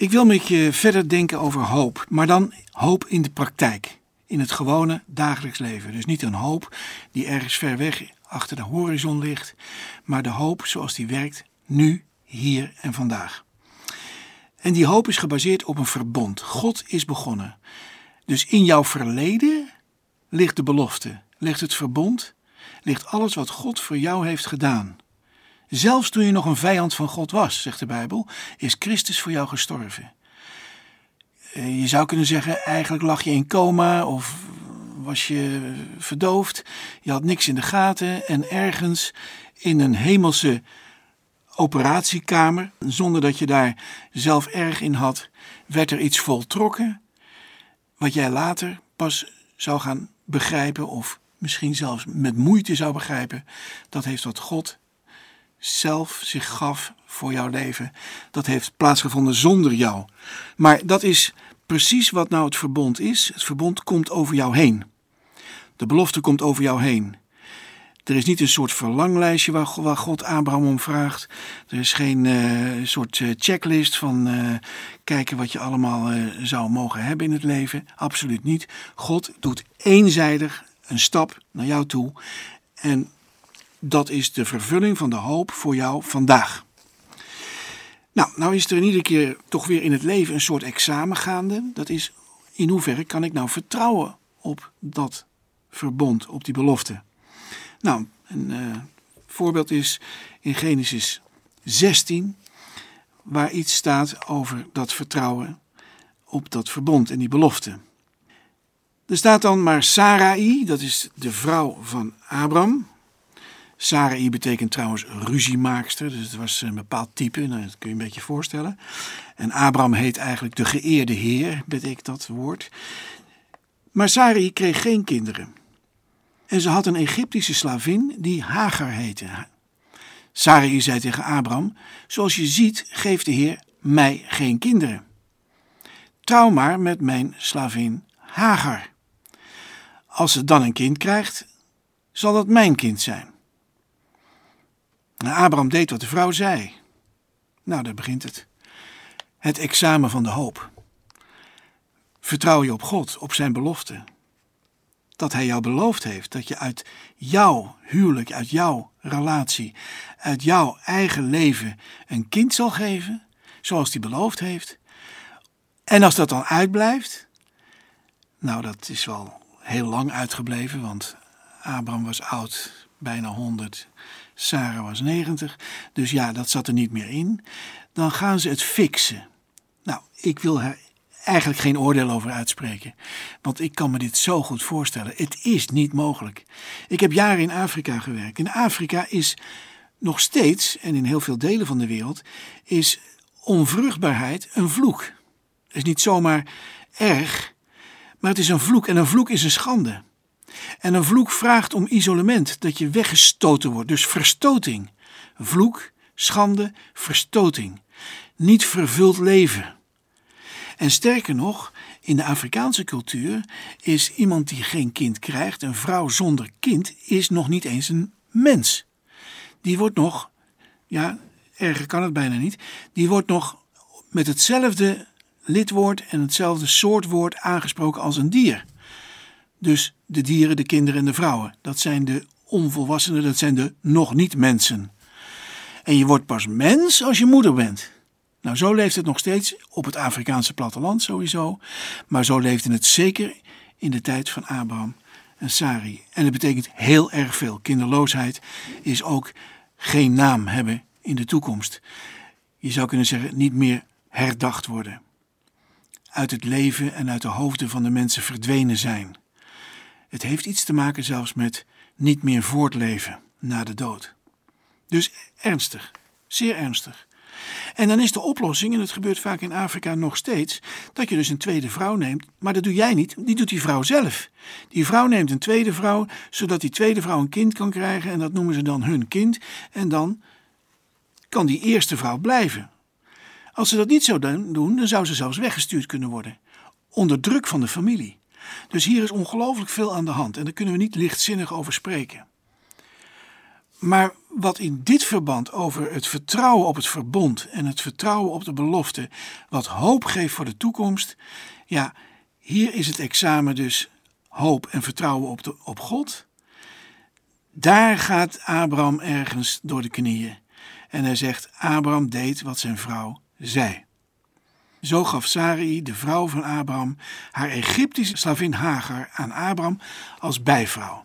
Ik wil met je verder denken over hoop, maar dan hoop in de praktijk, in het gewone dagelijks leven. Dus niet een hoop die ergens ver weg achter de horizon ligt, maar de hoop zoals die werkt nu, hier en vandaag. En die hoop is gebaseerd op een verbond. God is begonnen. Dus in jouw verleden ligt de belofte, ligt het verbond, ligt alles wat God voor jou heeft gedaan. Zelfs toen je nog een vijand van God was, zegt de Bijbel, is Christus voor jou gestorven. Eh, je zou kunnen zeggen, eigenlijk lag je in coma of was je verdoofd. Je had niks in de gaten en ergens in een hemelse operatiekamer, zonder dat je daar zelf erg in had, werd er iets voltrokken wat jij later pas zou gaan begrijpen of misschien zelfs met moeite zou begrijpen. Dat heeft wat God zelf zich gaf voor jouw leven. Dat heeft plaatsgevonden zonder jou. Maar dat is precies wat nou het verbond is. Het verbond komt over jou heen. De belofte komt over jou heen. Er is niet een soort verlanglijstje waar, God Abraham om vraagt. Er is geen uh, soort uh, checklist van uh, kijken wat je allemaal zou mogen hebben in het leven. Absoluut niet. God doet eenzijdig een stap naar jou toe. En dat is de vervulling van de hoop voor jou vandaag. Nou, nou is er in iedere keer toch weer in het leven een soort examen gaande. Dat is in hoeverre kan ik nou vertrouwen op dat verbond, op die belofte. Nou, een uh, voorbeeld is in Genesis 16, waar iets staat over dat vertrouwen op dat verbond en die belofte. Er staat dan maar Sarai, dat is de vrouw van Abram. Sarai betekent trouwens ruziemaakster, dus het was een bepaald type, nou, dat kun je een beetje voorstellen. En Abram heet eigenlijk de geëerde heer, betekent dat woord. Maar Sarai kreeg geen kinderen. En ze had een Egyptische slavin die Hagar heette. Sarai zei tegen Abram: Zoals je ziet, geeft de Heer mij geen kinderen. Trouw maar met mijn slavin Hagar. Als ze dan een kind krijgt, zal dat mijn kind zijn. Nou, Abraham deed wat de vrouw zei. Nou, daar begint het. Het examen van de hoop. Vertrouw je op God, op zijn belofte. Dat hij jou beloofd heeft dat je uit jouw huwelijk, uit jouw relatie, uit jouw eigen leven een kind zal geven, zoals hij beloofd heeft. En als dat dan uitblijft, nou dat is wel heel lang uitgebleven, want Abraham was oud, bijna 100. Sarah was 90. Dus ja, dat zat er niet meer in. Dan gaan ze het fixen. Nou, ik wil er eigenlijk geen oordeel over uitspreken. Want ik kan me dit zo goed voorstellen. Het is niet mogelijk. Ik heb jaren in Afrika gewerkt. In Afrika is nog steeds, en in heel veel delen van de wereld, is onvruchtbaarheid een vloek. Het is niet zomaar erg, maar het is een vloek. En een vloek is een schande. En een vloek vraagt om isolement, dat je weggestoten wordt, dus verstoting. Vloek, schande, verstoting. Niet vervuld leven. En sterker nog, in de Afrikaanse cultuur is iemand die geen kind krijgt, een vrouw zonder kind, is nog niet eens een mens. Die wordt nog, ja, erger kan het bijna niet, die wordt nog met hetzelfde lidwoord en hetzelfde soortwoord aangesproken als een dier. Dus de dieren, de kinderen en de vrouwen. Dat zijn de onvolwassenen, dat zijn de nog niet mensen. En je wordt pas mens als je moeder bent. Nou, zo leeft het nog steeds op het Afrikaanse platteland sowieso. Maar zo leefde het zeker in de tijd van Abraham en Sari. En dat betekent heel erg veel. Kinderloosheid is ook geen naam hebben in de toekomst. Je zou kunnen zeggen, niet meer herdacht worden. Uit het leven en uit de hoofden van de mensen verdwenen zijn. Het heeft iets te maken zelfs met niet meer voortleven na de dood. Dus ernstig, zeer ernstig. En dan is de oplossing, en het gebeurt vaak in Afrika nog steeds, dat je dus een tweede vrouw neemt. Maar dat doe jij niet, die doet die vrouw zelf. Die vrouw neemt een tweede vrouw, zodat die tweede vrouw een kind kan krijgen. En dat noemen ze dan hun kind. En dan kan die eerste vrouw blijven. Als ze dat niet zou doen, dan zou ze zelfs weggestuurd kunnen worden. Onder druk van de familie. Dus hier is ongelooflijk veel aan de hand en daar kunnen we niet lichtzinnig over spreken. Maar wat in dit verband over het vertrouwen op het verbond en het vertrouwen op de belofte, wat hoop geeft voor de toekomst, ja, hier is het examen dus hoop en vertrouwen op, de, op God. Daar gaat Abraham ergens door de knieën. En hij zegt: Abraham deed wat zijn vrouw zei. Zo gaf Sarai, de vrouw van Abraham, haar Egyptische slavin Hagar aan Abraham als bijvrouw.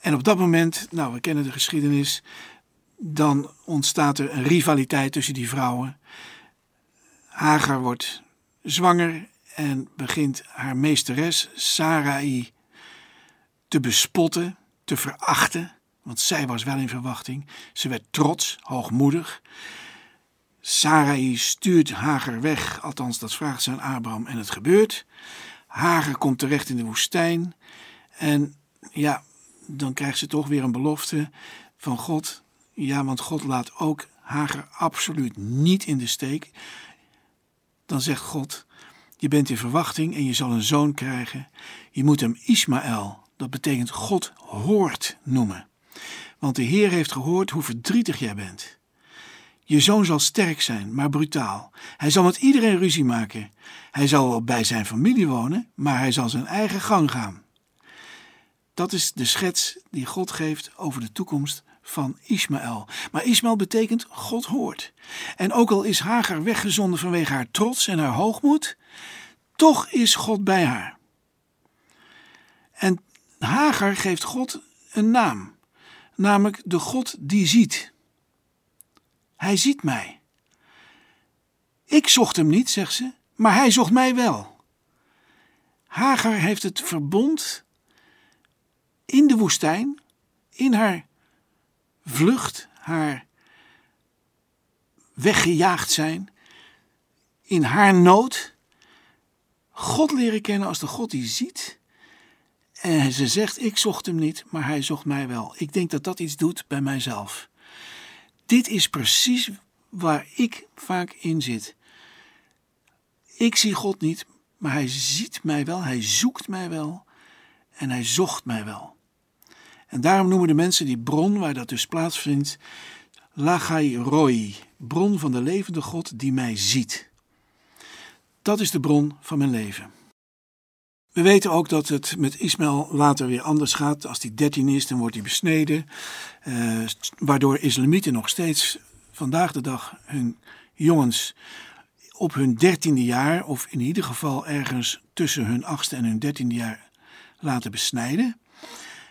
En op dat moment, nou we kennen de geschiedenis, dan ontstaat er een rivaliteit tussen die vrouwen. Hagar wordt zwanger en begint haar meesteres Sarai te bespotten, te verachten, want zij was wel in verwachting. Ze werd trots, hoogmoedig. Sarai stuurt Hagar weg, althans dat vraagt ze aan Abraham en het gebeurt. Hagar komt terecht in de woestijn en ja, dan krijgt ze toch weer een belofte van God. Ja, want God laat ook Hagar absoluut niet in de steek. Dan zegt God: Je bent in verwachting en je zal een zoon krijgen. Je moet hem Ismaël, dat betekent God hoort, noemen. Want de Heer heeft gehoord hoe verdrietig jij bent. Je zoon zal sterk zijn, maar brutaal. Hij zal met iedereen ruzie maken. Hij zal wel bij zijn familie wonen, maar hij zal zijn eigen gang gaan. Dat is de schets die God geeft over de toekomst van Ismaël. Maar Ismaël betekent God hoort. En ook al is Hagar weggezonden vanwege haar trots en haar hoogmoed, toch is God bij haar. En Hagar geeft God een naam, namelijk de God die ziet. Hij ziet mij. Ik zocht hem niet, zegt ze, maar hij zocht mij wel. Hagar heeft het verbond in de woestijn, in haar vlucht, haar weggejaagd zijn, in haar nood, God leren kennen als de God die ziet. En ze zegt: Ik zocht hem niet, maar hij zocht mij wel. Ik denk dat dat iets doet bij mijzelf. Dit is precies waar ik vaak in zit. Ik zie God niet, maar hij ziet mij wel, hij zoekt mij wel en hij zocht mij wel. En daarom noemen de mensen die bron waar dat dus plaatsvindt, Lachai Roi, bron van de levende God die mij ziet. Dat is de bron van mijn leven. We weten ook dat het met Ismaël later weer anders gaat. Als hij 13 is, dan wordt hij besneden. Uh, waardoor islamieten nog steeds vandaag de dag hun jongens op hun dertiende jaar, of in ieder geval ergens tussen hun achtste en hun dertiende jaar, laten besnijden.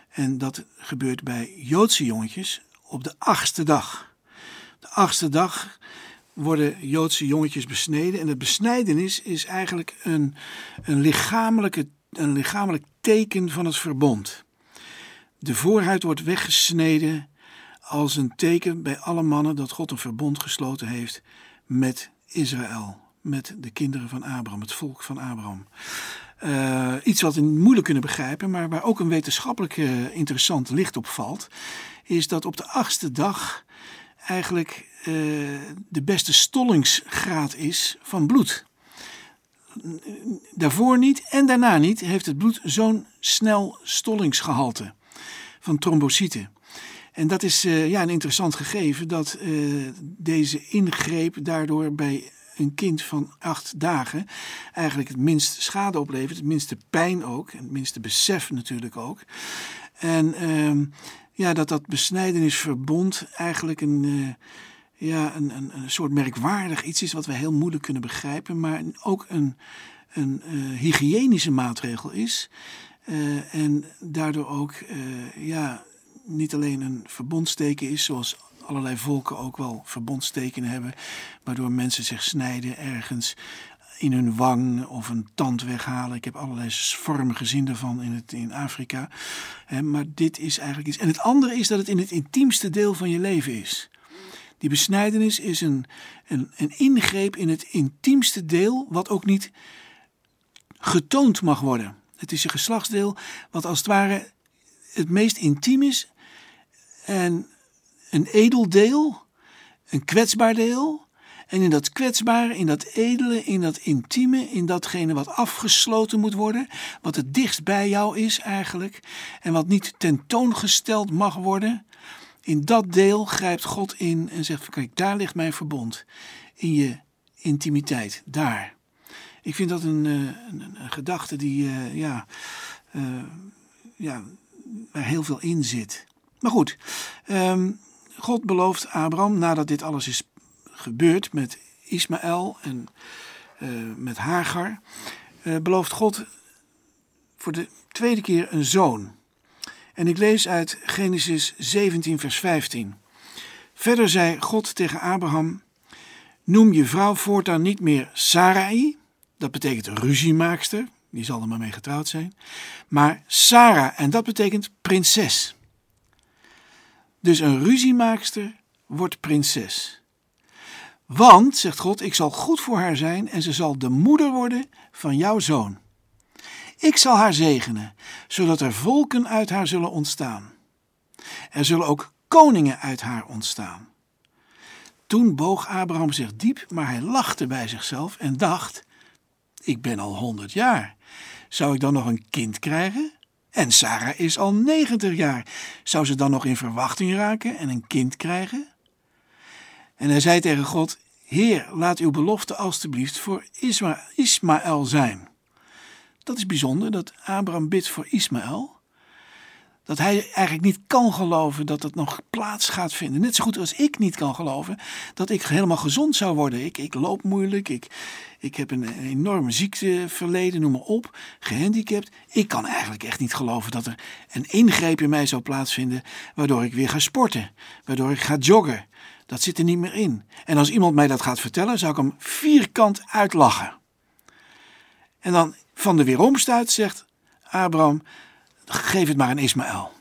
En dat gebeurt bij Joodse jongetjes op de achtste dag. De achtste dag worden Joodse jongetjes besneden. En het besnijdenis is eigenlijk een, een, lichamelijke, een lichamelijk teken van het verbond. De voorhuid wordt weggesneden als een teken bij alle mannen dat God een verbond gesloten heeft met Israël, met de kinderen van Abraham, het volk van Abraham. Uh, iets wat we moeilijk kunnen begrijpen, maar waar ook een wetenschappelijk interessant licht op valt, is dat op de achtste dag eigenlijk uh, de beste stollingsgraad is van bloed. Daarvoor niet en daarna niet heeft het bloed zo'n snel stollingsgehalte van trombocyten. En dat is uh, ja, een interessant gegeven dat uh, deze ingreep daardoor bij een kind van acht dagen eigenlijk het minst schade oplevert, het minste pijn ook, het minste besef natuurlijk ook. En uh, ja, dat dat besnijdenisverbond eigenlijk een, ja, een, een, een, soort merkwaardig iets is wat we heel moeilijk kunnen begrijpen, maar ook een, een uh, hygiënische maatregel is. Uh, en daardoor ook ja, niet alleen een verbondsteken is, zoals allerlei volken ook wel verbondstekenen hebben, waardoor mensen zich snijden ergens in hun wang of een tand weghalen. Ik heb allerlei vormen gezien daarvan in, het, in Afrika. maar dit is eigenlijk iets. En het andere is dat het in het intiemste deel van je leven is. Die besnijdenis is een, een, een ingreep in het intiemste deel, wat ook niet getoond mag worden. Het is een geslachtsdeel wat als het ware het meest intiem is en een edel deel, een kwetsbaar deel En in dat kwetsbare, in dat edele, in dat intieme, in datgene wat afgesloten moet worden, wat het dichtst bij jou is eigenlijk, en wat niet tentoongesteld mag worden, in dat deel grijpt God in en zegt: Kijk, daar ligt mijn verbond. In je intimiteit, daar. Ik vind dat een, een, een gedachte die, uh, ja, uh, ja, waar heel veel in zit. Maar goed, um, God belooft Abraham, nadat dit alles is gebeurd met Ismaël en met Hagar, belooft God voor de tweede keer een zoon. En ik lees uit Genesis 17, vers 15. Verder zei God tegen Abraham: Noem je vrouw voortaan niet meer Sarai, dat betekent ruziemaakster, die zal er maar mee getrouwd zijn, maar Sarah, en dat betekent prinses. Dus een ruziemaakster wordt prinses. Want, zegt God, ik zal goed voor haar zijn en ze zal de moeder worden van jouw zoon. Ik zal haar zegenen, zodat er volken uit haar zullen ontstaan. Er zullen ook koningen uit haar ontstaan. Toen boog Abraham zich diep, maar hij lachte bij zichzelf en dacht: Ik ben al honderd jaar. Zou ik dan nog een kind krijgen? En Sarah is al negentig jaar. Zou ze dan nog in verwachting raken en een kind krijgen? En hij zei tegen God: Heer, laat uw belofte alstublieft voor Isma Ismaël zijn. Dat is bijzonder dat Abraham bidt voor Ismaël. Dat hij eigenlijk niet kan geloven dat het nog plaats gaat vinden. Net zo goed als ik niet kan geloven dat ik helemaal gezond zou worden. Ik, ik loop moeilijk, ik, ik heb een enorm ziekteverleden, noem maar op, gehandicapt. Ik kan eigenlijk echt niet geloven dat er een ingreep in mij zou plaatsvinden waardoor ik weer ga sporten, waardoor ik ga joggen. Dat zit er niet meer in. En als iemand mij dat gaat vertellen, zou ik hem vierkant uitlachen. En dan van de weeromstuit zegt Abraham, geef het maar aan Ismaël.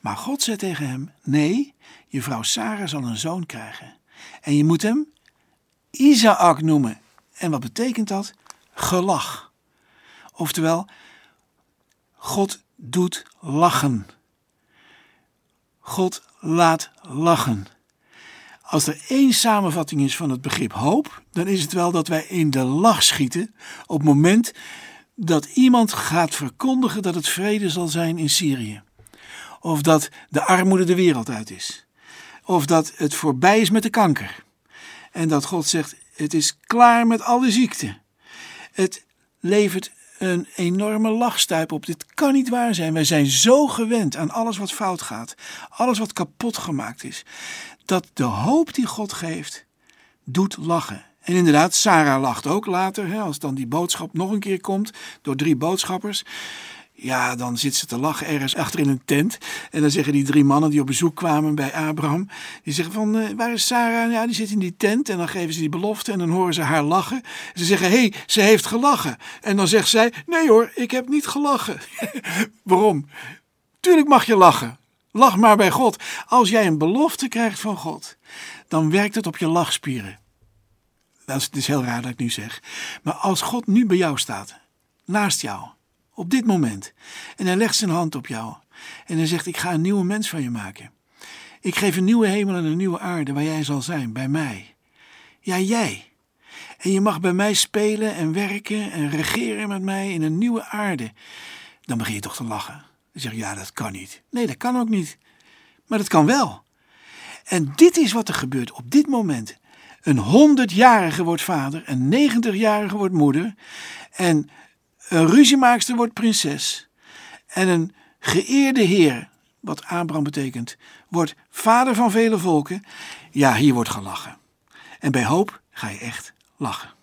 Maar God zei tegen hem, nee, je vrouw Sarah zal een zoon krijgen. En je moet hem Isaac noemen. En wat betekent dat? Gelach. Oftewel, God doet lachen. God laat lachen. Als er één samenvatting is van het begrip hoop, dan is het wel dat wij in de lach schieten op het moment dat iemand gaat verkondigen dat het vrede zal zijn in Syrië. Of dat de armoede de wereld uit is. Of dat het voorbij is met de kanker. En dat God zegt: het is klaar met alle ziekten. Het levert een enorme lachstuip op. Dit kan niet waar zijn. Wij zijn zo gewend aan alles wat fout gaat, alles wat kapot gemaakt is, dat de hoop die God geeft, doet lachen. En inderdaad, Sarah lacht ook later, als dan die boodschap nog een keer komt door drie boodschappers. Ja, dan zit ze te lachen ergens achter in een tent. En dan zeggen die drie mannen die op bezoek kwamen bij Abraham. Die zeggen van, uh, waar is Sarah? Ja, die zit in die tent. En dan geven ze die belofte en dan horen ze haar lachen. Ze zeggen, hé, hey, ze heeft gelachen. En dan zegt zij, nee hoor, ik heb niet gelachen. Waarom? Tuurlijk mag je lachen. Lach maar bij God. Als jij een belofte krijgt van God, dan werkt het op je lachspieren. Dat is, is heel raar dat ik nu zeg. Maar als God nu bij jou staat, naast jou, op dit moment, en hij legt zijn hand op jou, en hij zegt: Ik ga een nieuwe mens van je maken. Ik geef een nieuwe hemel en een nieuwe aarde waar jij zal zijn, bij mij. Ja, jij. En je mag bij mij spelen en werken en regeren met mij in een nieuwe aarde. Dan begin je toch te lachen. Dan zeg Ja, dat kan niet. Nee, dat kan ook niet. Maar dat kan wel. En dit is wat er gebeurt op dit moment. Een honderdjarige wordt vader, een negentigjarige wordt moeder. En een ruziemaakster wordt prinses. En een geëerde heer, wat Abraham betekent, wordt vader van vele volken. Ja, hier wordt gelachen. En bij hoop ga je echt lachen.